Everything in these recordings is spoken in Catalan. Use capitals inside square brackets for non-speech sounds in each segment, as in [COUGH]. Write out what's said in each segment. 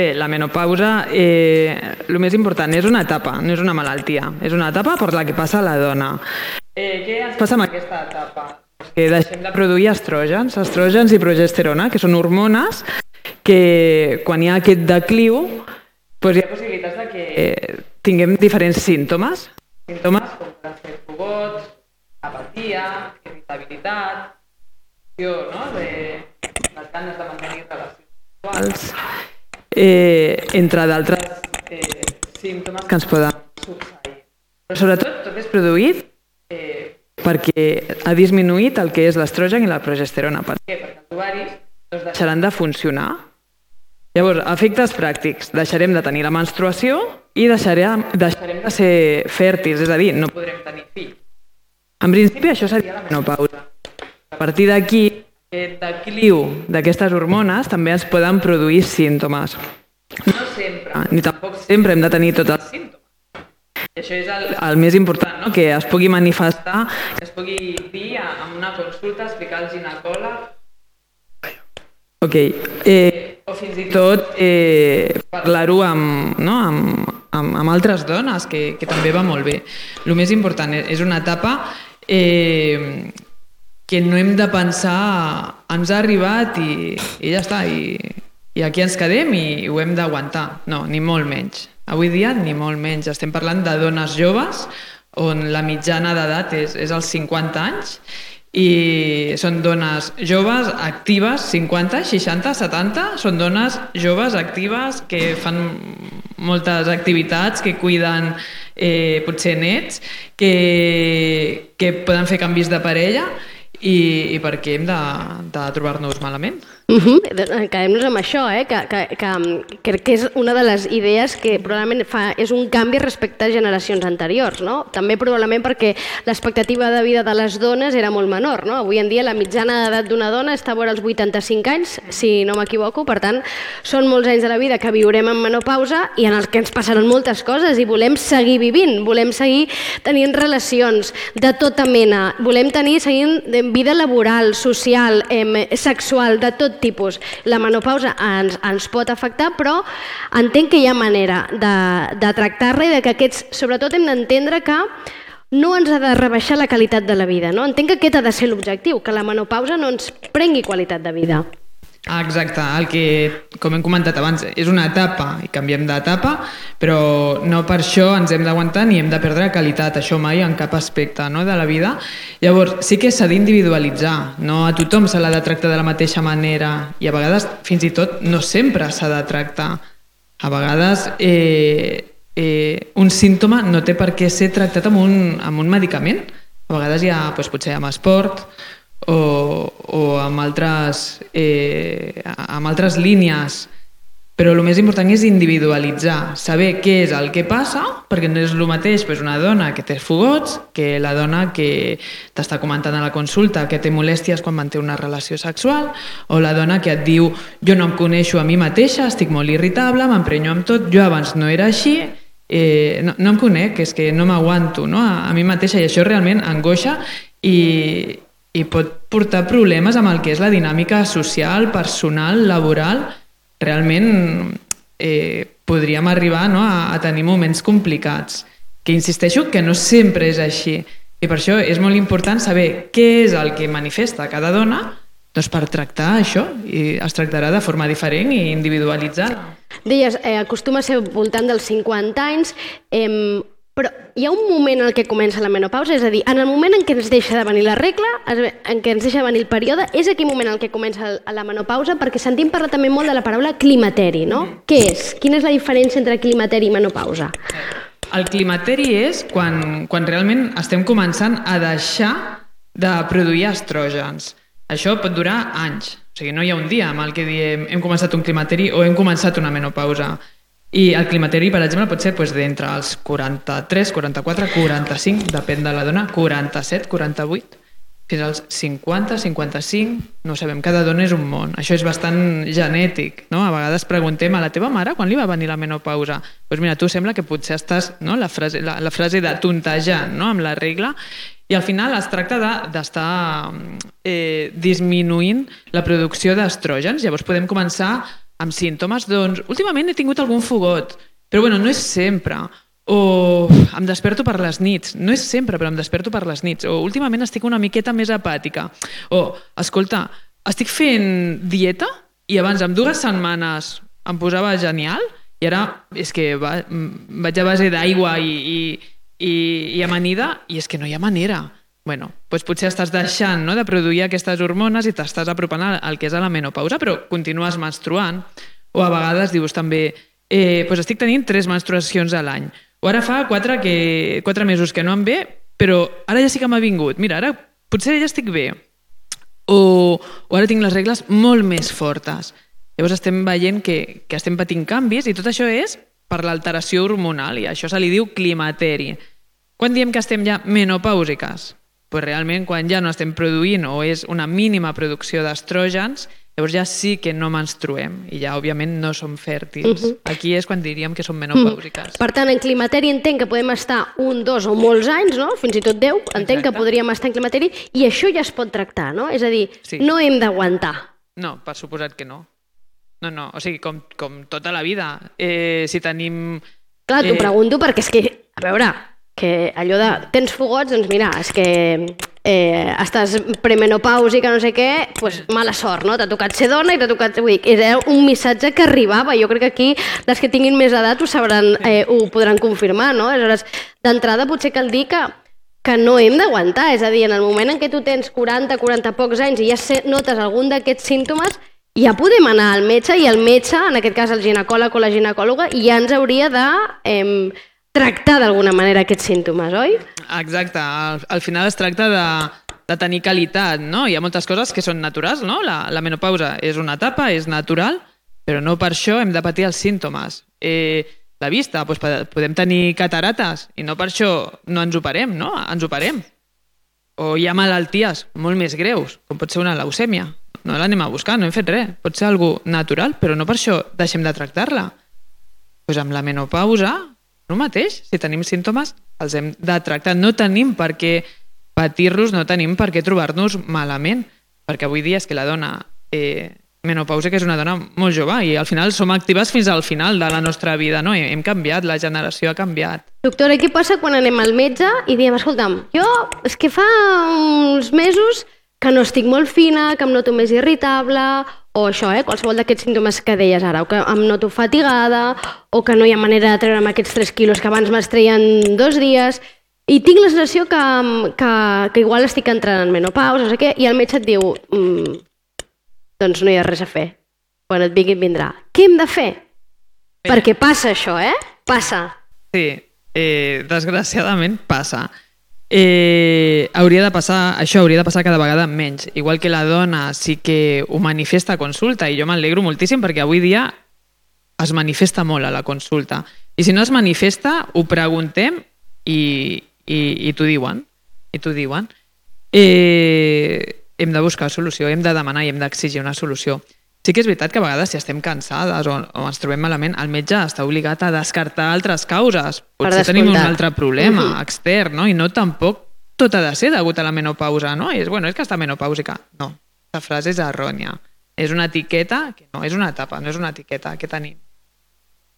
Bé, la menopausa, eh, el més important, és una etapa, no és una malaltia. És una etapa per la que passa la dona. Eh, què ens passa amb aquesta etapa? Que deixem de produir estrògens, estrògens i progesterona, que són hormones que quan hi ha aquest decliu doncs hi ha possibilitats de que tinguem diferents símptomes. Símptomes com poden ser fogots, apatia, irritabilitat, no? de les ganes de mantenir relacions sexuals, eh, entre d'altres eh, símptomes que ens poden succeir. Però sobretot tot és produït eh, perquè ha disminuït el que és l'estrogen i la progesterona. Per què? Perquè els ovaris doncs, deixaran de funcionar. Llavors, efectes pràctics. Deixarem de tenir la menstruació i deixarem, deixarem de ser fèrtils, és a dir, no podrem tenir fills. En principi, això seria la menopausa. A partir d'aquí, aquest decliu d'aquestes hormones també es poden produir símptomes. No sempre, ni tampoc sempre hem de tenir tots els símptomes. I això és el, el més important, no? que es pugui manifestar, que es pugui dir en una consulta, explicar al ginecòleg. Ok, eh, o fins i tot eh, parlar-ho amb, no? amb, amb, amb altres dones, que, que també va molt bé. El més important és una etapa eh, que no hem de pensar ens ha arribat i, i ja està, i, i aquí ens quedem i ho hem d'aguantar. No, ni molt menys. Avui dia ni molt menys. Estem parlant de dones joves on la mitjana d'edat és, és als 50 anys i són dones joves, actives, 50, 60, 70, són dones joves, actives, que fan moltes activitats, que cuiden eh, potser nets, que, que poden fer canvis de parella i, i per què hem de, de trobar-nos malament? Uh -huh. Quedem-nos amb això, eh? que, que, que crec que és una de les idees que probablement fa, és un canvi respecte a generacions anteriors. No? També probablement perquè l'expectativa de vida de les dones era molt menor. No? Avui en dia la mitjana d'edat d'una dona està vora els 85 anys, si no m'equivoco, per tant són molts anys de la vida que viurem en menopausa i en els que ens passaran moltes coses i volem seguir vivint, volem seguir tenint relacions de tota mena, volem tenir seguint vida laboral, social, eh, sexual, de tot tipus. La menopausa ens, ens pot afectar, però entenc que hi ha manera de, de tractar-la i que aquests, sobretot hem d'entendre que no ens ha de rebaixar la qualitat de la vida. No? Entenc que aquest ha de ser l'objectiu, que la menopausa no ens prengui qualitat de vida. Ah, exacte, el que, com hem comentat abans, és una etapa i canviem d'etapa, però no per això ens hem d'aguantar ni hem de perdre qualitat, això mai en cap aspecte no, de la vida. Llavors, sí que s'ha d'individualitzar, no a tothom se l'ha de tractar de la mateixa manera i a vegades, fins i tot, no sempre s'ha de tractar. A vegades eh, eh, un símptoma no té per què ser tractat amb un, amb un medicament. A vegades ha, doncs, potser amb esport, o, o amb, altres, eh, amb altres línies però el més important és individualitzar, saber què és el que passa, perquè no és el mateix pues, una dona que té fogots que la dona que t'està comentant a la consulta que té molèsties quan manté una relació sexual, o la dona que et diu jo no em coneixo a mi mateixa, estic molt irritable, m'emprenyo amb tot, jo abans no era així, eh, no, no em conec, és que no m'aguanto no? a, a mi mateixa, i això realment angoixa i, i pot portar problemes amb el que és la dinàmica social, personal, laboral. Realment eh, podríem arribar no, a, a tenir moments complicats. Que insisteixo que no sempre és així. I per això és molt important saber què és el que manifesta cada dona doncs per tractar això i es tractarà de forma diferent i individualitzada. Deies, eh, acostuma a ser voltant dels 50 anys. Eh, però hi ha un moment en el que comença la menopausa, és a dir, en el moment en què ens deixa de venir la regla, en què ens deixa de venir el període, és aquell moment en el que comença la menopausa, perquè sentim parlar també molt de la paraula climateri, no? Mm. Què és? Quina és la diferència entre climateri i menopausa? El climateri és quan, quan realment estem començant a deixar de produir estrògens. Això pot durar anys. O sigui, no hi ha un dia amb el que diem hem començat un climateri o hem començat una menopausa. I el climateri, per exemple, pot ser doncs, d'entre els 43, 44, 45, depèn de la dona, 47, 48, fins als 50, 55, no sabem, cada dona és un món. Això és bastant genètic, no? A vegades preguntem a la teva mare quan li va venir la menopausa. Doncs pues mira, tu sembla que potser estàs, no? la, frase, la, la frase de tontejant no? amb la regla, i al final es tracta d'estar de, eh, disminuint la producció d'estrògens. Llavors podem començar amb símptomes, doncs últimament he tingut algun fogot, però bueno, no és sempre. O em desperto per les nits. No és sempre, però em desperto per les nits. O últimament estic una miqueta més apàtica. O, escolta, estic fent dieta i abans, amb dues setmanes, em posava genial i ara és que va, vaig a base d'aigua i, i, i, i amanida i és que no hi ha manera bueno, doncs potser estàs deixant no, de produir aquestes hormones i t'estàs apropant al que és a la menopausa, però continues menstruant. O a vegades dius també, eh, doncs estic tenint tres menstruacions a l'any. O ara fa quatre, que, quatre mesos que no em ve, però ara ja sí que m'ha vingut. Mira, ara potser ja estic bé. O, o ara tinc les regles molt més fortes. Llavors estem veient que, que estem patint canvis i tot això és per l'alteració hormonal i això se li diu climateri. Quan diem que estem ja menopàusiques? Pues realment quan ja no estem produint o és una mínima producció d'estrògens, llavors ja sí que no menstruem i ja, òbviament, no som fèrtils. Uh -huh. Aquí és quan diríem que som menopàusiques. Uh -huh. Per tant, en climateri entenc que podem estar un, dos o molts anys, no? fins i tot deu, entenc Exacte. que podríem estar en climateri i això ja es pot tractar, no? És a dir, sí. no hem d'aguantar. No, per suposat que no. No, no, o sigui, com, com tota la vida. Eh, si tenim... Clar, t'ho eh... pregunto perquè és que, a veure, que allò de tens fogots, doncs mira, és que eh, estàs premenopàusica, no sé què, pues mala sort, no? T'ha tocat ser dona i t'ha tocat... Vull dir, era un missatge que arribava. Jo crec que aquí les que tinguin més edat ho sabran, eh, ho podran confirmar, no? Aleshores, d'entrada potser cal dir que que no hem d'aguantar, és a dir, en el moment en què tu tens 40, 40 pocs anys i ja notes algun d'aquests símptomes, ja podem anar al metge i el metge, en aquest cas el ginecòleg o la ginecòloga, ja ens hauria de eh, tractar d'alguna manera aquests símptomes, oi? Exacte, al, al final es tracta de, de tenir qualitat, no? Hi ha moltes coses que són naturals, no? La, la menopausa és una etapa, és natural, però no per això hem de patir els símptomes. Eh, la vista, doncs podem tenir catarates i no per això no ens operem, no? Ens operem. O hi ha malalties molt més greus, com pot ser una leucèmia. No l'anem a buscar, no hem fet res. Pot ser algo natural, però no per això deixem de tractar-la. Pues amb la menopausa el mateix, si tenim símptomes, els hem de tractar. No tenim per què patir-los, no tenim per què trobar-nos malament, perquè avui dia és que la dona eh, menopausa, que és una dona molt jove, i al final som actives fins al final de la nostra vida, no? Hem canviat, la generació ha canviat. Doctora, què passa quan anem al metge i diem, escolta'm, jo és que fa uns mesos que no estic molt fina, que em noto més irritable, o això, eh, qualsevol d'aquests símptomes que deies ara, o que em noto fatigada, o que no hi ha manera de treure'm aquests 3 quilos que abans me'ls treien dos dies, i tinc la sensació que, que, que igual estic entrant en menopausa, no sé què, i el metge et diu, mm, doncs no hi ha res a fer, quan et vingui vindrà. Què hem de fer? Bé. Perquè passa això, eh? Passa. Sí, eh, desgraciadament passa eh, hauria de passar, això hauria de passar cada vegada menys. Igual que la dona sí que ho manifesta a consulta, i jo m'alegro moltíssim perquè avui dia es manifesta molt a la consulta. I si no es manifesta, ho preguntem i, i, i t'ho diuen. I t'ho diuen. Eh, hem de buscar solució, hem de demanar i hem d'exigir una solució. Sí que és veritat que a vegades si estem cansades o, o ens trobem malament, el metge està obligat a descartar altres causes. Potser tenim un altre problema uh mhm. -huh. extern, no? I no tampoc tot ha de ser degut a la menopausa, no? I és, bueno, és que està menopàusica. No, la frase és errònia. És una etiqueta que no és una etapa, no és una etiqueta que tenim.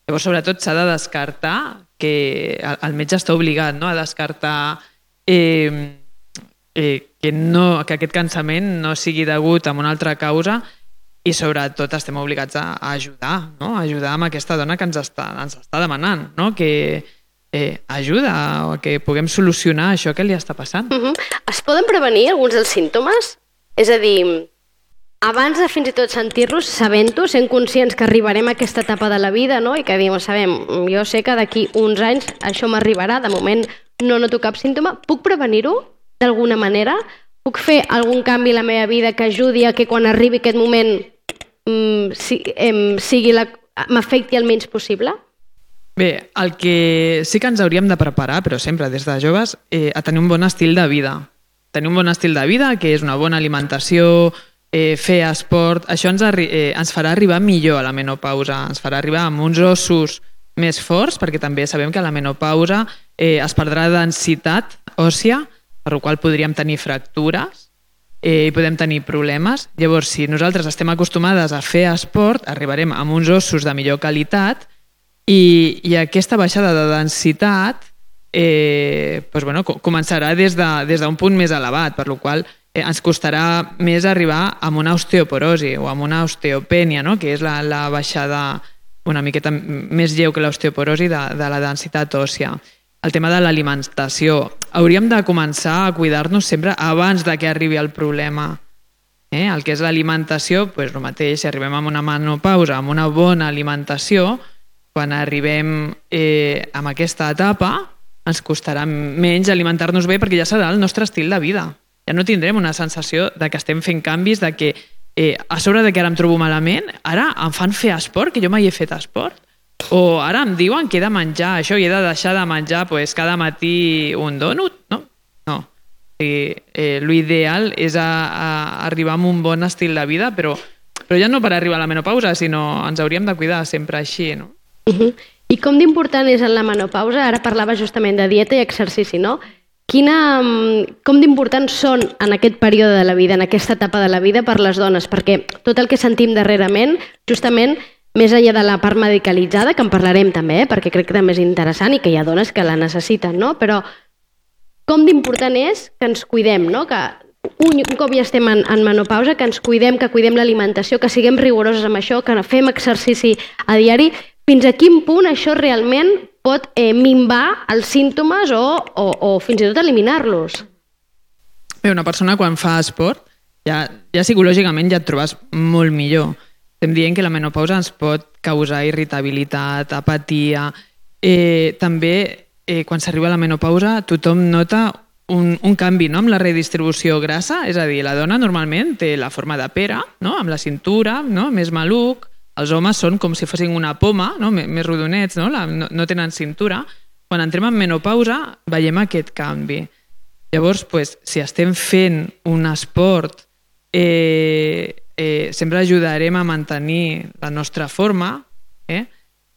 Llavors, sobretot, s'ha de descartar que el metge està obligat no? a descartar eh, eh, que, no, que aquest cansament no sigui degut a una altra causa i sobretot estem obligats a, a ajudar, no? a ajudar amb aquesta dona que ens està, ens està demanant, no? que eh, ajuda o que puguem solucionar això que li està passant. Uh -huh. Es poden prevenir alguns dels símptomes? És a dir, abans de fins i tot sentir-los, sabent-ho, sent conscients que arribarem a aquesta etapa de la vida no? i que diem, sabem, jo sé que d'aquí uns anys això m'arribarà, de moment no noto cap símptoma, puc prevenir-ho d'alguna manera? Puc fer algun canvi a la meva vida que ajudi a que quan arribi aquest moment mm, si, em, sigui la, m'afecti el menys possible? Bé, el que sí que ens hauríem de preparar, però sempre des de joves, eh, a tenir un bon estil de vida. Tenir un bon estil de vida, que és una bona alimentació, eh, fer esport, això ens, eh, ens farà arribar millor a la menopausa, ens farà arribar amb uns ossos més forts, perquè també sabem que a la menopausa eh, es perdrà densitat òssia, per la qual podríem tenir fractures, eh, i podem tenir problemes. Llavors, si nosaltres estem acostumades a fer esport, arribarem amb uns ossos de millor qualitat i, i aquesta baixada de densitat eh, doncs, bueno, començarà des d'un de, des punt més elevat, per la qual eh, ens costarà més arribar amb una osteoporosi o amb una osteopènia, no? que és la, la baixada una miqueta més lleu que l'osteoporosi de, de la densitat òssia. El tema de l'alimentació. Hauríem de començar a cuidar-nos sempre abans de que arribi el problema. Eh? El que és l'alimentació, pues, el mateix, si arribem amb una menopausa, amb una bona alimentació, quan arribem eh, amb aquesta etapa, ens costarà menys alimentar-nos bé perquè ja serà el nostre estil de vida. Ja no tindrem una sensació de que estem fent canvis, de que eh, a sobre de que ara em trobo malament, ara em fan fer esport, que jo mai he fet esport. O ara em diuen que he de menjar això i he de deixar de menjar pues, cada matí un donut, no? No. Eh, eh, L'ideal és a, a arribar a un bon estil de vida, però, però ja no per arribar a la menopausa, sinó ens hauríem de cuidar sempre així, no? Uh -huh. I com d'important és en la menopausa? Ara parlava justament de dieta i exercici, no? Quina, mm, com d'importants són en aquest període de la vida, en aquesta etapa de la vida per les dones? Perquè tot el que sentim darrerament, justament, més enllà de la part medicalitzada, que en parlarem també, eh? perquè crec que també és interessant i que hi ha dones que la necessiten, no? però com d'important és que ens cuidem, no? que un, un cop ja estem en, en menopausa, que ens cuidem, que cuidem l'alimentació, que siguem rigorosos amb això, que fem exercici a diari, fins a quin punt això realment pot eh, minvar els símptomes o, o, o fins i tot eliminar-los. Bé, una persona quan fa esport ja, ja psicològicament ja et trobes molt millor. Estem dient que la menopausa ens pot causar irritabilitat, apatia... Eh, també, eh, quan s'arriba a la menopausa, tothom nota un, un canvi no? amb la redistribució grassa, és a dir, la dona normalment té la forma de pera, no? amb la cintura, no? més maluc, els homes són com si fossin una poma, no? més rodonets, no? La, no, no tenen cintura. Quan entrem en menopausa veiem aquest canvi. Llavors, pues, si estem fent un esport, eh, eh, sempre ajudarem a mantenir la nostra forma. Eh?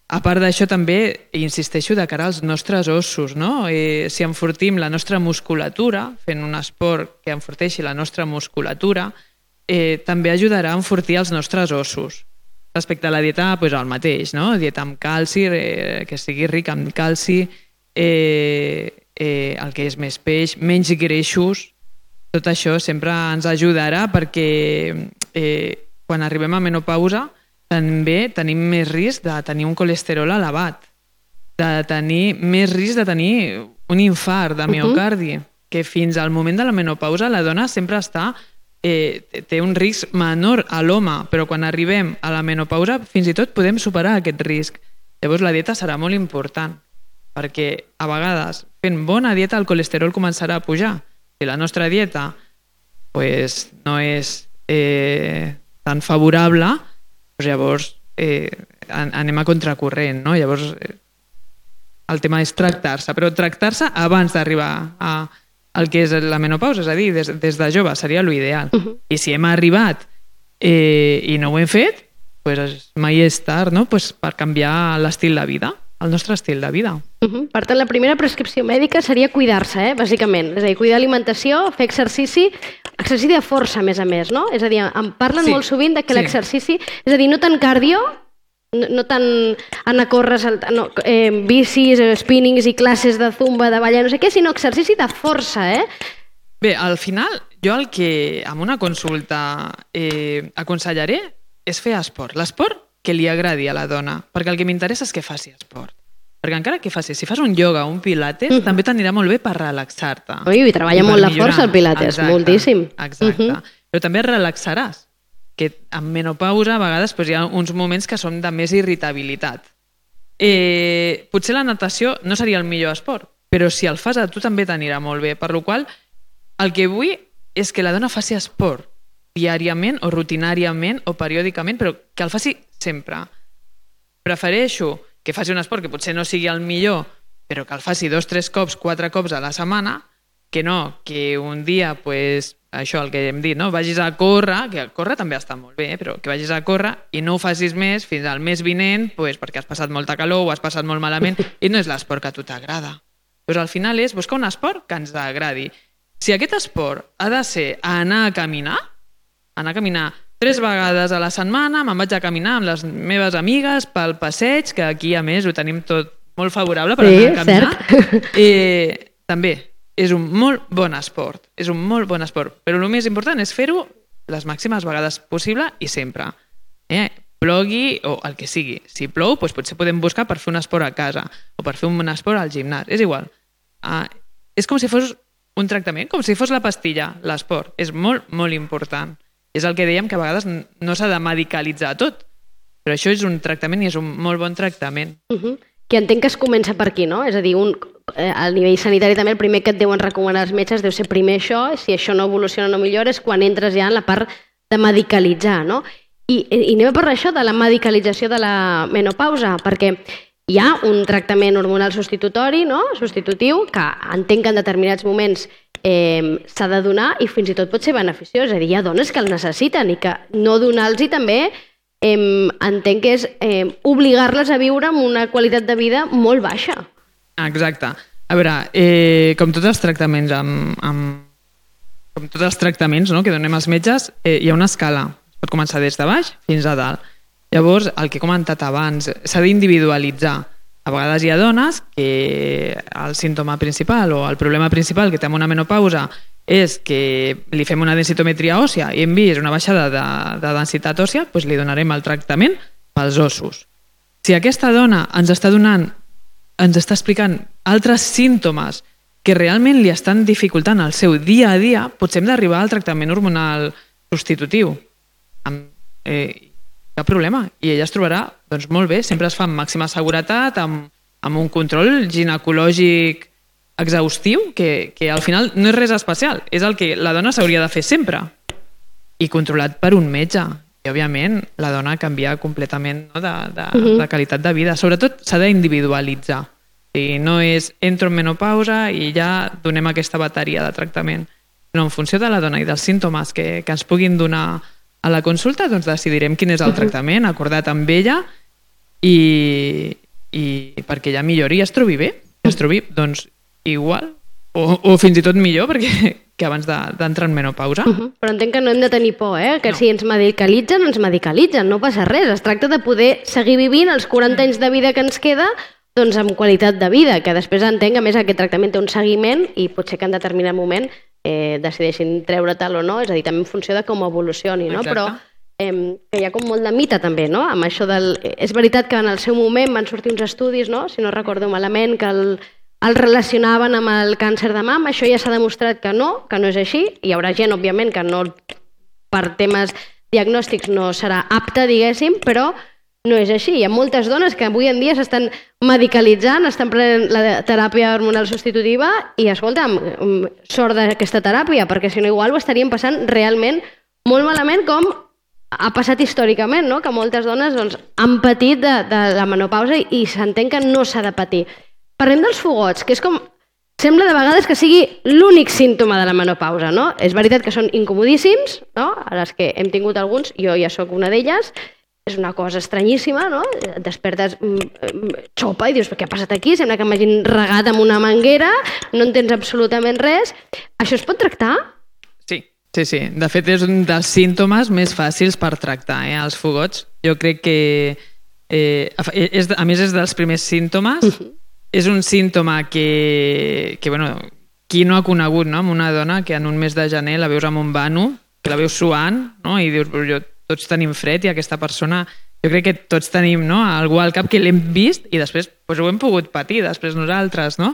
A part d'això també, insisteixo, de cara als nostres ossos. No? Eh, si enfortim la nostra musculatura, fent un esport que enforteixi la nostra musculatura, eh, també ajudarà a enfortir els nostres ossos. Respecte a la dieta, pues, el mateix, no? dieta amb calci, eh, que sigui rica en calci, eh, eh, el que és més peix, menys greixos, tot això sempre ens ajudarà perquè eh, quan arribem a menopausa també tenim més risc de tenir un colesterol elevat, de tenir més risc de tenir un infart de miocardi, uh -huh. que fins al moment de la menopausa la dona sempre està eh, té un risc menor a l'home, però quan arribem a la menopausa fins i tot podem superar aquest risc. Llavors la dieta serà molt important, perquè a vegades fent bona dieta el colesterol començarà a pujar. Si la nostra dieta pues, no és eh, tan favorable, doncs llavors eh, anem a contracorrent. No? Llavors eh, el tema és tractar-se, però tractar-se abans d'arribar a, el que és la menopausa, és a dir, des, des de jove seria l'ideal. Uh -huh. I si hem arribat eh, i no ho hem fet, pues mai és tard no? pues per canviar l'estil de vida, el nostre estil de vida. Uh -huh. Per tant, la primera prescripció mèdica seria cuidar-se, eh, bàsicament. És a dir, cuidar l'alimentació, fer exercici, exercici de força, a més a més, no? És a dir, em parlen sí. molt sovint de que sí. l'exercici... És a dir, no tant cardio, no, no tant anar a córrer, saltar, no, eh, bicis, spinnings i classes de zumba, de ballar, no sé què, sinó exercici de força, eh? Bé, al final, jo el que amb una consulta eh, aconsellaré és fer esport. L'esport que li agradi a la dona, perquè el que m'interessa és que faci esport. Perquè encara que facis, si fas un yoga o un pilates, mm. també t'anirà molt bé per relaxar-te. Ui, i treballa I molt la força el pilates, exacte, moltíssim. Exacte. Uh -huh. Però també relaxaràs que en menopausa a vegades doncs, hi ha uns moments que són de més irritabilitat. Eh, potser la natació no seria el millor esport, però si el fas a tu també t'anirà molt bé, per la qual el que vull és que la dona faci esport diàriament o rutinàriament o periòdicament, però que el faci sempre. Prefereixo que faci un esport que potser no sigui el millor, però que el faci dos, tres cops, quatre cops a la setmana, que no, que un dia pues, això el que hem dit, no? vagis a córrer, que córrer també està molt bé, però que vagis a córrer i no ho facis més fins al mes vinent pues, perquè has passat molta calor o has passat molt malament [LAUGHS] i no és l'esport que a tu t'agrada. Doncs al final és buscar un esport que ens agradi. Si aquest esport ha de ser anar a caminar, anar a caminar tres vegades a la setmana, me'n vaig a caminar amb les meves amigues pel passeig, que aquí a més ho tenim tot molt favorable per Sí, anar a caminar. cert. [LAUGHS] Eh, també és un molt bon esport, és un molt bon esport, però el més important és fer-ho les màximes vegades possible i sempre. Eh? Plogui o el que sigui. Si plou, doncs potser podem buscar per fer un esport a casa o per fer un esport al gimnàs. És igual. Uh, és com si fos un tractament, com si fos la pastilla, l'esport. És molt, molt important. És el que dèiem que a vegades no s'ha de medicalitzar tot, però això és un tractament i és un molt bon tractament. Uh -huh. Que entenc que es comença per aquí, no? És a dir, un, eh, al nivell sanitari també el primer que et deuen recomanar els metges deu ser primer això, i si això no evoluciona no millora és quan entres ja en la part de medicalitzar, no? I, i anem a parlar això de la medicalització de la menopausa, perquè hi ha un tractament hormonal substitutori, no? substitutiu, que entenc que en determinats moments eh, s'ha de donar i fins i tot pot ser beneficiós. És a dir, hi ha dones que el necessiten i que no donar-los també eh, entenc que és eh, obligar-les a viure amb una qualitat de vida molt baixa. Exacte. A veure, eh, com tots els tractaments amb, amb com tots els tractaments no, que donem als metges, eh, hi ha una escala. Es pot començar des de baix fins a dalt. Llavors, el que he comentat abans, s'ha d'individualitzar. A vegades hi ha dones que el símptoma principal o el problema principal que té amb una menopausa és que li fem una densitometria òssia i hem vist una baixada de, de densitat òssia, doncs li donarem el tractament pels ossos. Si aquesta dona ens està donant, ens està explicant altres símptomes que realment li estan dificultant el seu dia a dia, potser hem d'arribar al tractament hormonal substitutiu. Eh, cap problema. I ella es trobarà doncs, molt bé, sempre es fa amb màxima seguretat, amb, amb un control ginecològic exhaustiu, que, que al final no és res especial, és el que la dona s'hauria de fer sempre i controlat per un metge. I, òbviament, la dona canvia completament no, de, de, uh -huh. de qualitat de vida. Sobretot, s'ha d'individualitzar. I no és entro en menopausa i ja donem aquesta bateria de tractament. No, en funció de la dona i dels símptomes que, que ens puguin donar a la consulta, doncs decidirem quin és el tractament acordat amb ella i, i perquè ella millori i es trobi bé. Es trobi, doncs, igual o, o fins i tot millor perquè [LAUGHS] que abans de- d'entrar de, en menopausa. Uh -huh. Però entenc que no hem de tenir por, eh? que No. si ens medicalitzen, ens medicalitzen, no passa res. Es tracta de poder seguir vivint els 40 anys de vida que ens queda doncs amb qualitat de vida, que després entenc, a més, aquest tractament té un seguiment i potser que en determinat moment eh, decideixin treure tal o no, és a dir, també en funció de com evolucioni, no? Exacte. Però eh, que hi ha com molt de mite també, no? Amb això del... És veritat que en el seu moment van sortir uns estudis, no? Si no recordo malament, que el, el relacionaven amb el càncer de mama, això ja s'ha demostrat que no, que no és així. Hi haurà gent, òbviament, que no per temes diagnòstics no serà apta, diguéssim, però no és així. Hi ha moltes dones que avui en dia s'estan medicalitzant, estan prenent la teràpia hormonal substitutiva i, escolta'm, sort d'aquesta teràpia, perquè si no igual ho estaríem passant realment molt malament com ha passat històricament, no? que moltes dones doncs, han patit de, de la menopausa i, i s'entén que no s'ha de patir. Parlem dels fogots, que és com... Sembla de vegades que sigui l'únic símptoma de la menopausa, no? És veritat que són incomodíssims, no? A les que hem tingut alguns, jo ja sóc una d'elles, és una cosa estranyíssima, no? Et despertes mm, mm, xopa i dius, què ha passat aquí? Sembla que m'hagin regat amb una manguera, no entens absolutament res. Això es pot tractar? Sí, sí, sí. De fet, és un dels símptomes més fàcils per tractar, eh, els fogots. Jo crec que, eh, a és, a més, és dels primers símptomes. És un símptoma que, que bueno, qui no ha conegut no? amb una dona que en un mes de gener la veus amb un vano, que la veus suant, no? i dius, però jo, tots tenim fred i aquesta persona jo crec que tots tenim no? algú al cap que l'hem vist i després pues, ho hem pogut patir després nosaltres, no?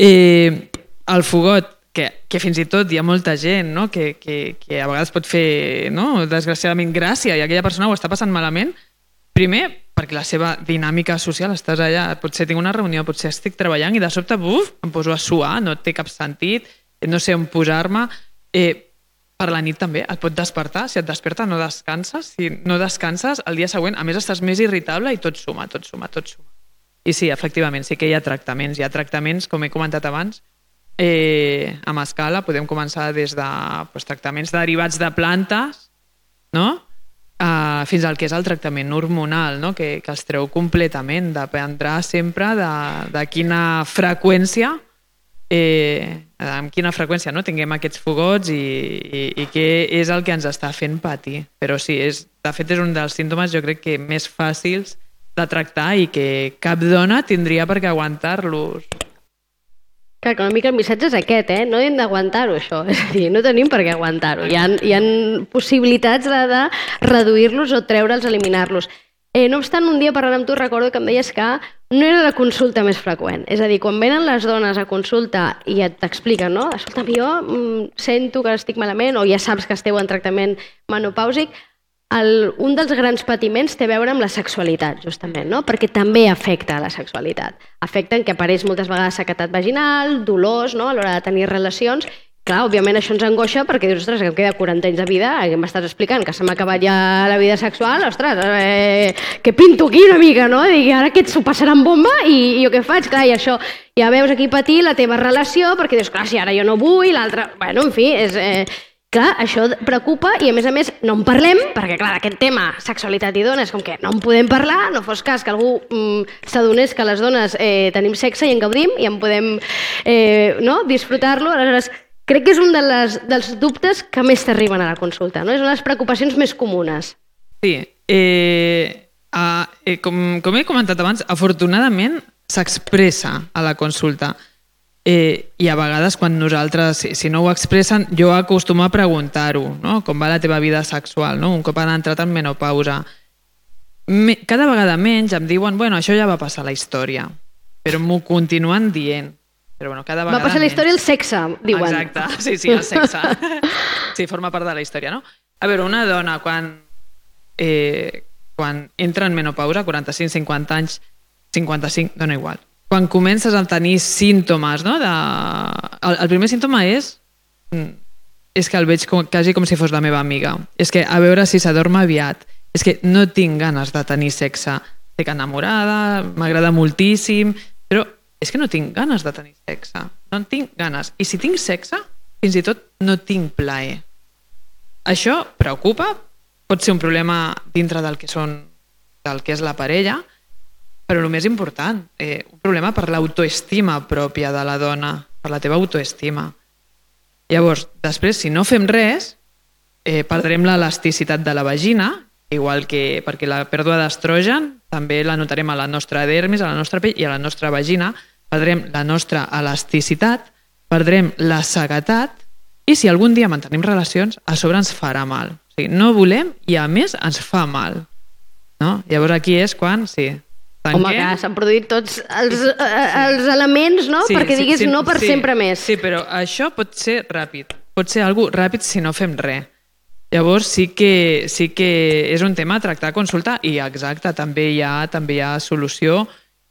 Eh, el fogot, que, que fins i tot hi ha molta gent no? que, que, que a vegades pot fer, no? desgraciadament, gràcia i aquella persona ho està passant malament, primer, perquè la seva dinàmica social, estàs allà, potser tinc una reunió, potser estic treballant i de sobte, buf, em poso a suar, no té cap sentit, no sé on posar-me. Eh, per la nit també et pot despertar, si et desperta no descanses, si no descanses el dia següent, a més estàs més irritable i tot suma, tot suma, tot suma. I sí, efectivament, sí que hi ha tractaments. Hi ha tractaments, com he comentat abans, eh, amb escala, podem començar des de pues, tractaments derivats de plantes, no? Uh, fins al que és el tractament hormonal, no? que, que els treu completament, dependrà sempre de, de quina freqüència eh, amb quina freqüència no? tinguem aquests fogots i, i, i què és el que ens està fent patir. Però sí, és, de fet és un dels símptomes jo crec que més fàcils de tractar i que cap dona tindria per què aguantar-los. Clar, que una mica el missatge és aquest, eh? No hem d'aguantar-ho, això. [LAUGHS] És a dir, no tenim per què aguantar-ho. Hi, ha, hi ha possibilitats de, de reduir-los o treure'ls, eliminar-los. Eh, no obstant, un dia parlant amb tu recordo que em deies que no era la consulta més freqüent. És a dir, quan venen les dones a consulta i et t'expliquen, no? Escolta, jo mm, sento que estic malament o ja saps que esteu en tractament menopàusic, el, un dels grans patiments té a veure amb la sexualitat, justament, no? perquè també afecta la sexualitat. Afecta en què apareix moltes vegades sequetat vaginal, dolors no? a l'hora de tenir relacions, Clar, òbviament això ens angoixa perquè dius, ostres, que em queda 40 anys de vida, que m'estàs explicant que se m'ha acabat ja la vida sexual, ostres, eh, que pinto aquí una mica, no? Dic, ara que s'ho en bomba i, i jo què faig? Clar, i això, ja veus aquí patir la teva relació perquè dius, clar, si ara jo no vull, l'altre... Bueno, en fi, és... Eh, Clar, això preocupa i a més a més no en parlem, perquè clar, aquest tema, sexualitat i dones, com que no en podem parlar, no fos cas que algú mm, s'adonés que les dones eh, tenim sexe i en gaudim i en podem eh, no, disfrutar-lo. Aleshores, crec que és un de les, dels dubtes que més t'arriben a la consulta, no? és una de les preocupacions més comunes. Sí, eh, eh, eh, com, com he comentat abans, afortunadament s'expressa a la consulta. Eh, I a vegades quan nosaltres, si, si no ho expressen, jo acostumo a preguntar-ho, no? com va la teva vida sexual, no? un cop han entrat en menopausa. Me, cada vegada menys em diuen, bueno, això ja va passar a la història, però m'ho continuen dient. Però bueno, cada vegada va passar la història el sexe, diuen. Exacte, sí, sí, el sexe. [LAUGHS] sí, forma part de la història, no? A veure, una dona quan, eh, quan entra en menopausa, 45, 50 anys, 55, dona igual, quan comences a tenir símptomes, no? De... El, el primer símptoma és mm, és que el veig com, quasi com si fos la meva amiga. És que a veure si s'adorm aviat. És que no tinc ganes de tenir sexe. Estic enamorada, m'agrada moltíssim, però és que no tinc ganes de tenir sexe. No en tinc ganes. I si tinc sexe, fins i tot no tinc plaer. Això preocupa, pot ser un problema dintre del que són del que és la parella, però el més important, eh, un problema per l'autoestima pròpia de la dona, per la teva autoestima. Llavors, després, si no fem res, eh, perdrem l'elasticitat de la vagina, igual que perquè la pèrdua d'estrogen també la notarem a la nostra dermis, a la nostra pell i a la nostra vagina, perdrem la nostra elasticitat, perdrem la seguetat i si algun dia mantenim relacions, a sobre ens farà mal. O sigui, no volem i a més ens fa mal. No? Llavors aquí és quan, sí, Tanquem. Home, que s'han produït tots els, sí, sí. Els elements, no? Sí, Perquè diguis sí, no per sí, sempre més. Sí, però això pot ser ràpid. Pot ser algo ràpid si no fem res. Llavors sí que, sí que és un tema a tractar a consulta i exacte, també hi ha, també hi ha solució.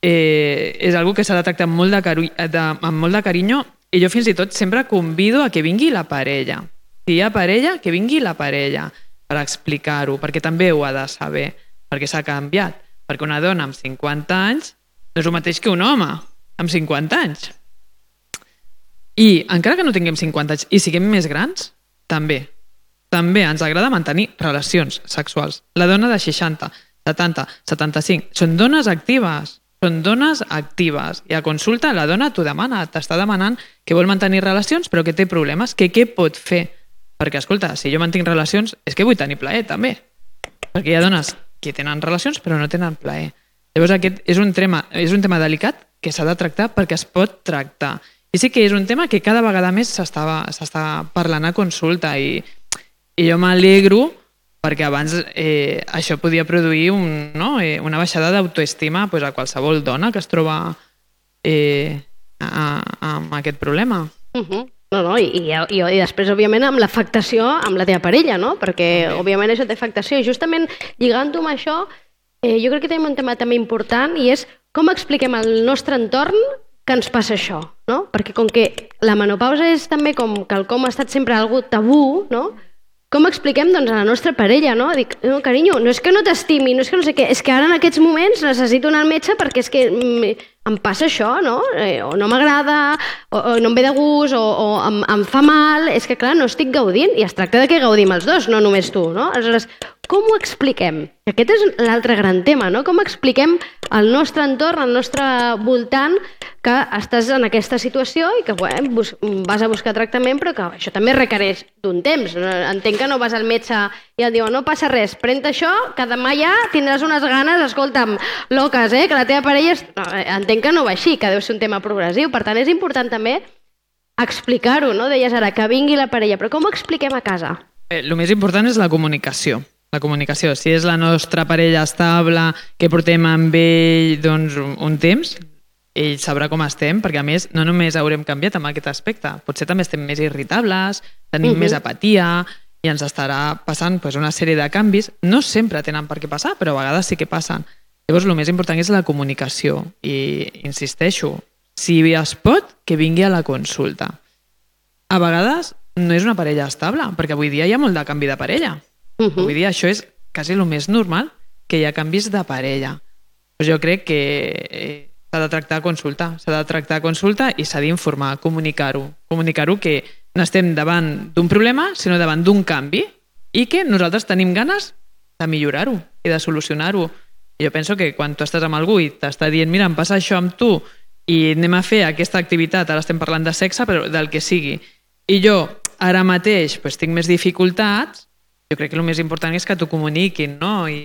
Eh, és algo que s'ha de tractar amb molt de, cari de, amb molt de carinyo i jo fins i tot sempre convido a que vingui la parella. Si hi ha parella, que vingui la parella per explicar-ho, perquè també ho ha de saber, perquè s'ha canviat perquè una dona amb 50 anys no és el mateix que un home amb 50 anys. I encara que no tinguem 50 anys i siguem més grans, també. També ens agrada mantenir relacions sexuals. La dona de 60, 70, 75, són dones actives, són dones actives. I a consulta la dona t'ho demana, t'està demanant que vol mantenir relacions però que té problemes, que què pot fer? Perquè, escolta, si jo mantinc relacions és que vull tenir plaer també. Perquè hi ha dones que tenen relacions però no tenen plaer. Llavors aquest és un tema, és un tema delicat que s'ha de tractar perquè es pot tractar. I sí que és un tema que cada vegada més s'està parlant a consulta i, i jo m'alegro perquè abans eh, això podia produir un, no? eh, una baixada d'autoestima pues, a qualsevol dona que es troba eh, a, a, amb aquest problema. Uh -huh. No, no, i, i, i, i després, òbviament, amb l'afectació amb la teva parella, no? Perquè, okay. òbviament, això té afectació. I justament, lligant-ho amb això, eh, jo crec que tenim un tema també important i és com expliquem al nostre entorn que ens passa això, no? Perquè com que la menopausa és també com que el com ha estat sempre algo tabú, no? Com expliquem doncs, a la nostra parella, no? Dic, no, carinyo, no és que no t'estimi, no és que no sé què, és que ara en aquests moments necessito anar al metge perquè és que em passa això, no? Eh, o no m'agrada, o, o no em ve de gust, o, o em, em fa mal, és que clar, no estic gaudint, i es tracta de que gaudim els dos, no només tu, no? Aleshores, com ho expliquem? Aquest és l'altre gran tema, no? Com expliquem al nostre entorn, al nostre voltant, que estàs en aquesta situació i que bueno, vas a buscar tractament, però que això també requereix d'un temps. Entenc que no vas al metge i et diu no passa res, pren això, que demà ja tindràs unes ganes, escolta'm, loques, eh, que la teva parella... És... No, eh, entenc que no va així, que deu ser un tema progressiu. Per tant, és important també explicar-ho, no? Deies ara, que vingui la parella, però com ho expliquem a casa? Eh, el més important és la comunicació. La comunicació. Si és la nostra parella estable, que portem amb ell doncs, un temps, ell sabrà com estem, perquè a més no només haurem canviat amb aquest aspecte, potser també estem més irritables, tenim uh -huh. més apatia i ens estarà passant pues, una sèrie de canvis. No sempre tenen per què passar, però a vegades sí que passen. Llavors, el més important és la comunicació i insisteixo, si es pot, que vingui a la consulta. A vegades no és una parella estable, perquè avui dia hi ha molt de canvi de parella. Uh -huh. Avui dia això és quasi el més normal, que hi ha canvis de parella. Pues jo crec que eh, s'ha de tractar a consulta, s'ha de tractar a consulta i s'ha d'informar, comunicar-ho. Comunicar-ho que no estem davant d'un problema, sinó davant d'un canvi i que nosaltres tenim ganes de millorar-ho i de solucionar-ho. Jo penso que quan tu estàs amb algú i t'està dient mira, em passa això amb tu i anem a fer aquesta activitat, ara estem parlant de sexe, però del que sigui, i jo ara mateix pues, tinc més dificultats, jo crec que el més important és que t'ho comuniquin, no? I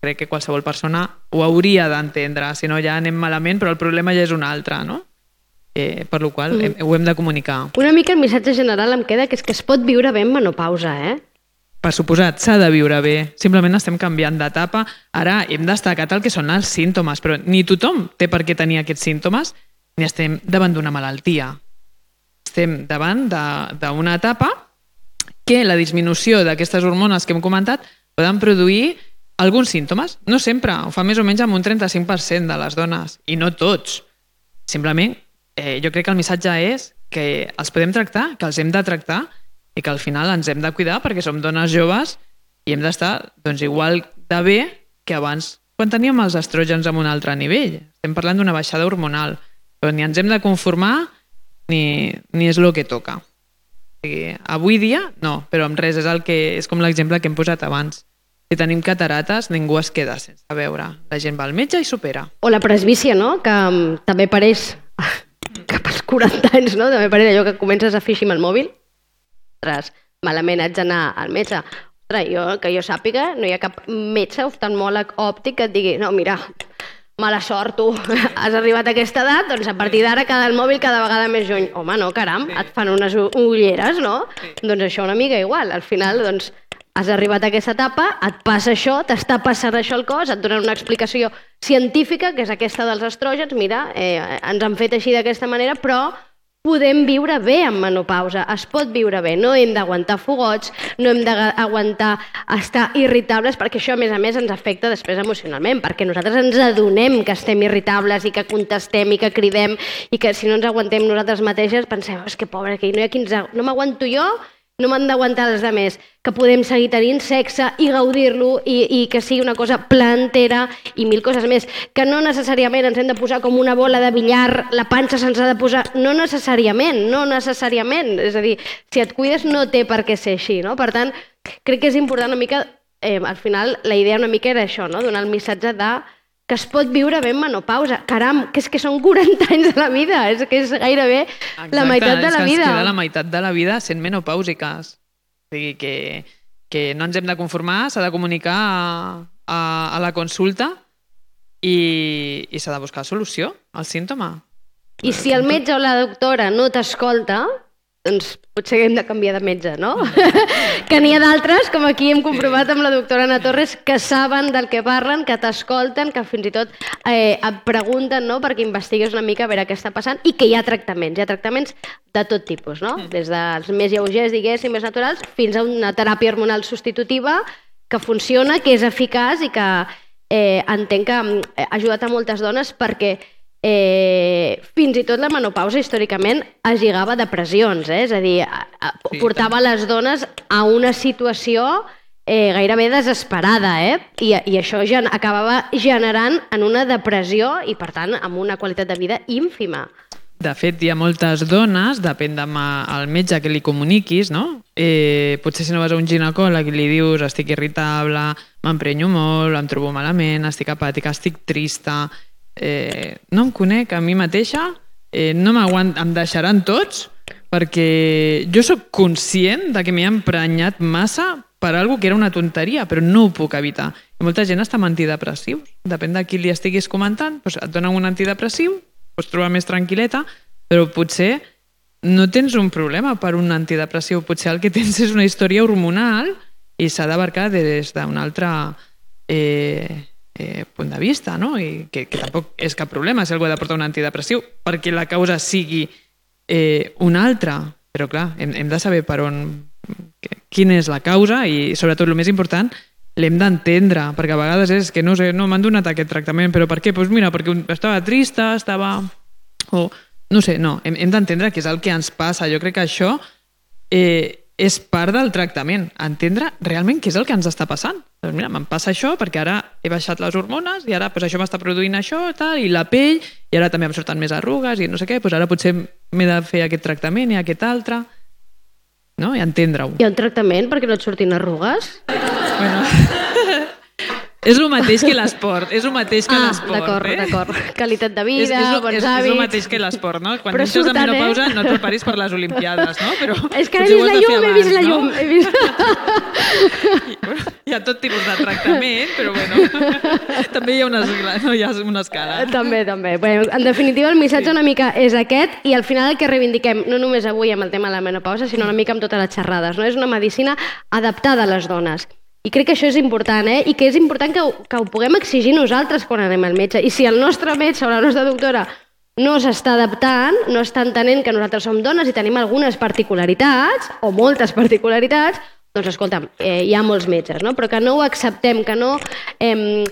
crec que qualsevol persona ho hauria d'entendre, si no ja anem malament, però el problema ja és un altre, no? Eh, per la qual mm. ho hem de comunicar. Una mica el missatge general em queda que és que es pot viure bé en menopausa, eh? Per suposat, s'ha de viure bé. Simplement estem canviant d'etapa. Ara hem destacat el que són els símptomes, però ni tothom té per què tenir aquests símptomes, ni estem davant d'una malaltia. Estem davant d'una etapa que la disminució d'aquestes hormones que hem comentat poden produir alguns símptomes, no sempre, ho fa més o menys amb un 35% de les dones, i no tots. Simplement, eh, jo crec que el missatge és que els podem tractar, que els hem de tractar i que al final ens hem de cuidar perquè som dones joves i hem d'estar doncs, igual de bé que abans quan teníem els estrògens en un altre nivell. Estem parlant d'una baixada hormonal, però ni ens hem de conformar ni, ni és el que toca. Sigui, avui dia, no, però amb res, és, el que, és com l'exemple que hem posat abans si tenim catarates, ningú es queda sense veure. La gent va al metge i supera. O la presbícia, no?, que um, també pareix cap als 40 anys, no? També pareix allò que comences a fer així amb el mòbil. Ostres, malament haig d'anar al metge. Ostres, jo, que jo sàpiga, no hi ha cap metge oftalmòleg òptic que et digui no, mira, mala sort, tu [LAUGHS] has arribat a aquesta edat, doncs a partir d'ara cada el mòbil cada vegada més lluny. Home, no, caram, et fan unes ulleres, no? Doncs això una mica igual. Al final, doncs, has arribat a aquesta etapa, et passa això, t'està passant això al cos, et donen una explicació científica, que és aquesta dels estrògens, mira, eh, ens han fet així d'aquesta manera, però podem viure bé en menopausa, es pot viure bé, no hem d'aguantar fogots, no hem d'aguantar estar irritables, perquè això a més a més ens afecta després emocionalment, perquè nosaltres ens adonem que estem irritables i que contestem i que cridem i que si no ens aguantem nosaltres mateixes pensem, és que pobre, que no hi ha qui ens... no m'aguanto jo, no m'han d'aguantar els altres, que podem seguir tenint sexe i gaudir-lo i, i que sigui una cosa plantera i mil coses més, que no necessàriament ens hem de posar com una bola de billar, la panxa se'ns ha de posar, no necessàriament, no necessàriament, és a dir, si et cuides no té per què ser així, no? Per tant, crec que és important una mica, eh, al final la idea una mica era això, no? donar el missatge de que es pot viure bé en menopausa. Caram, que és que són 40 anys de la vida, és que és gairebé Exacte, la meitat de la vida. Exacte, és la meitat de la vida sent menopàusiques. O sigui que, que no ens hem de conformar, s'ha de comunicar a, a, a la consulta i, i s'ha de buscar solució al símptoma. I si el metge o la doctora no t'escolta, doncs potser hem de canviar de metge, no? [LAUGHS] que n'hi ha d'altres, com aquí hem comprovat amb la doctora Ana Torres, que saben del que parlen, que t'escolten, que fins i tot eh, et pregunten no? perquè investigues una mica a veure què està passant i que hi ha tractaments, hi ha tractaments de tot tipus, no? Mm. Des dels més lleugers, diguéssim, més naturals, fins a una teràpia hormonal substitutiva que funciona, que és eficaç i que eh, entenc que ha ajudat a moltes dones perquè eh, fins i tot la menopausa històricament es lligava a depressions, eh? és a dir, a, a, sí, portava tant. les dones a una situació eh, gairebé desesperada, eh? I, i això ja acabava generant en una depressió i, per tant, amb una qualitat de vida ínfima. De fet, hi ha moltes dones, depèn del metge que li comuniquis, no? Eh, potser si no vas a un ginecòleg i li dius estic irritable, m'emprenyo molt, em trobo malament, estic apàtica, estic trista, eh, no em conec a mi mateixa eh, no m'aguant, em deixaran tots perquè jo sóc conscient de que m'he emprenyat massa per algo que era una tonteria, però no ho puc evitar. I molta gent està amb antidepressius. Depèn de qui li estiguis comentant, doncs et donen un antidepressiu, pots trobar més tranquil·leta, però potser no tens un problema per un antidepressiu. Potser el que tens és una història hormonal i s'ha d'abarcar des d'un altre eh, eh, punt de vista, no? I que, que tampoc és cap problema si algú ha de portar un antidepressiu perquè la causa sigui eh, una altra. Però clar, hem, hem de saber per on quina és la causa i sobretot el més important l'hem d'entendre, perquè a vegades és que no sé, no m'han donat aquest tractament, però per què? Doncs pues mira, perquè estava trista, estava... o no sé, no, hem, hem d'entendre què és el que ens passa. Jo crec que això eh, és part del tractament, entendre realment què és el que ens està passant. Doncs mira, me'n passa això perquè ara he baixat les hormones i ara pues, això m'està produint això tal, i la pell, i ara també em surten més arrugues i no sé què, doncs ara potser m'he de fer aquest tractament i aquest altre no? i entendre-ho. Hi ha un tractament perquè no et surtin arrugues? Bueno, [LAUGHS] és el mateix que l'esport, és el mateix que ah, l'esport. D'acord, eh? d'acord. Qualitat de vida, és, és, bons és, hàbits... És el mateix que l'esport, no? Quan Però neixes de menopausa eh? no et preparis per les Olimpiades, no? Però [LAUGHS] és que he potser ho vist la llum, he vist la abans, llum. no? He vist... I, [LAUGHS] bueno, hi ha tot tipus de tractament, però bueno, [LAUGHS] també hi ha una, no, hi ha una escala. També, també. Bé, en definitiva, el missatge una mica és aquest i al final el que reivindiquem, no només avui amb el tema de la menopausa, sinó una mica amb totes les xerrades. No? És una medicina adaptada a les dones. I crec que això és important, eh? I que és important que ho, que ho puguem exigir nosaltres quan anem al metge. I si el nostre metge o la nostra doctora no s'està adaptant, no està entenent que nosaltres som dones i tenim algunes particularitats, o moltes particularitats, doncs escolta'm, eh, hi ha molts metges, no? però que no ho acceptem, que no, eh,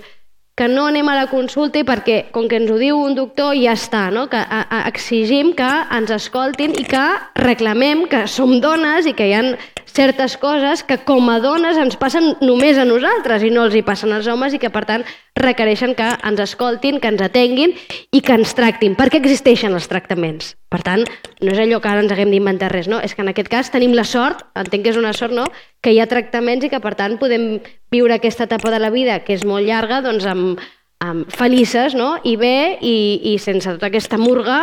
que no anem a la consulta i perquè, com que ens ho diu un doctor, ja està, no? que a, a, exigim que ens escoltin i que reclamem que som dones i que hi ha certes coses que com a dones ens passen només a nosaltres i no els hi passen als homes i que per tant requereixen que ens escoltin, que ens atenguin i que ens tractin. Per què existeixen els tractaments? Per tant, no és allò que ara ens haguem d'inventar res, no? És que en aquest cas tenim la sort, entenc que és una sort, no?, que hi ha tractaments i que per tant podem viure aquesta etapa de la vida que és molt llarga doncs amb, amb felices no? i bé i, i sense tota aquesta murga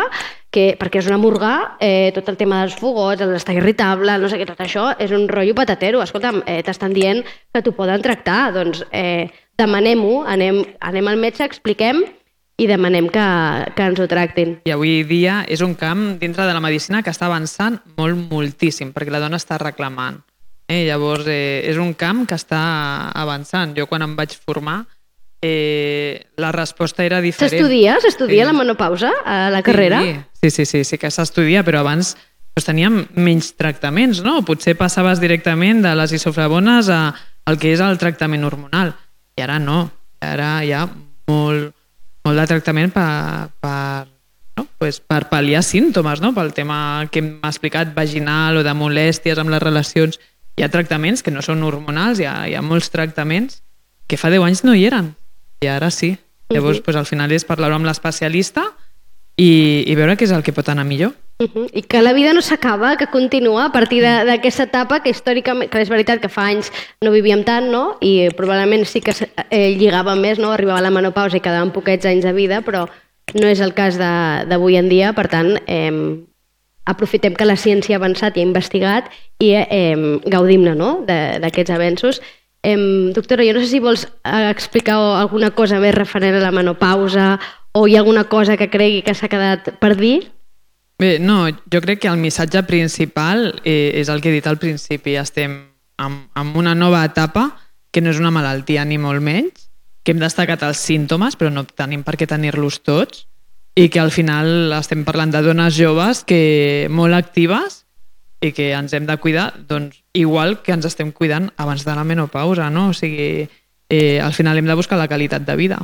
que, perquè és una murga, eh, tot el tema dels fogots, l'estar irritable, no sé què, tot això és un rotllo patatero. Escolta'm, eh, t'estan dient que t'ho poden tractar, doncs eh, demanem-ho, anem, anem al metge, expliquem i demanem que, que ens ho tractin. I avui dia és un camp dintre de la medicina que està avançant molt, moltíssim, perquè la dona està reclamant. Eh? Llavors, eh, és un camp que està avançant. Jo quan em vaig formar eh, la resposta era diferent. S'estudia? S'estudia sí. la menopausa a la carrera? Sí, sí, sí, sí que s'estudia, però abans doncs, teníem menys tractaments, no? Potser passaves directament de les isoflavones a, al que és el tractament hormonal. I ara no. Ara hi ha molt, molt de tractament per, per, no? pues per pal·liar símptomes, no? pel tema que hem explicat vaginal o de molèsties amb les relacions. Hi ha tractaments que no són hormonals, hi ha, hi ha molts tractaments que fa 10 anys no hi eren i ara sí. Llavors, uh -huh. pues, al final és parlar amb l'especialista i, i veure què és el que pot anar millor. Uh -huh. I que la vida no s'acaba, que continua a partir d'aquesta etapa que històricament, que és veritat que fa anys no vivíem tant, no? I probablement sí que eh, lligava més, no? Arribava la menopausa i quedaven poquets anys de vida, però no és el cas d'avui en dia, per tant, eh, aprofitem que la ciència ha avançat i ha investigat i eh, gaudim-ne no? d'aquests avenços Eh, doctora, jo no sé si vols eh, explicar alguna cosa més referent a la menopausa o hi ha alguna cosa que cregui que s'ha quedat per dir? Bé, no, jo crec que el missatge principal eh, és el que he dit al principi. Estem en, en una nova etapa que no és una malaltia ni molt menys, que hem destacat els símptomes però no tenim per què tenir-los tots i que al final estem parlant de dones joves que molt actives i que ens hem de cuidar doncs, igual que ens estem cuidant abans de la menopausa, no? O sigui, eh, al final hem de buscar la qualitat de vida.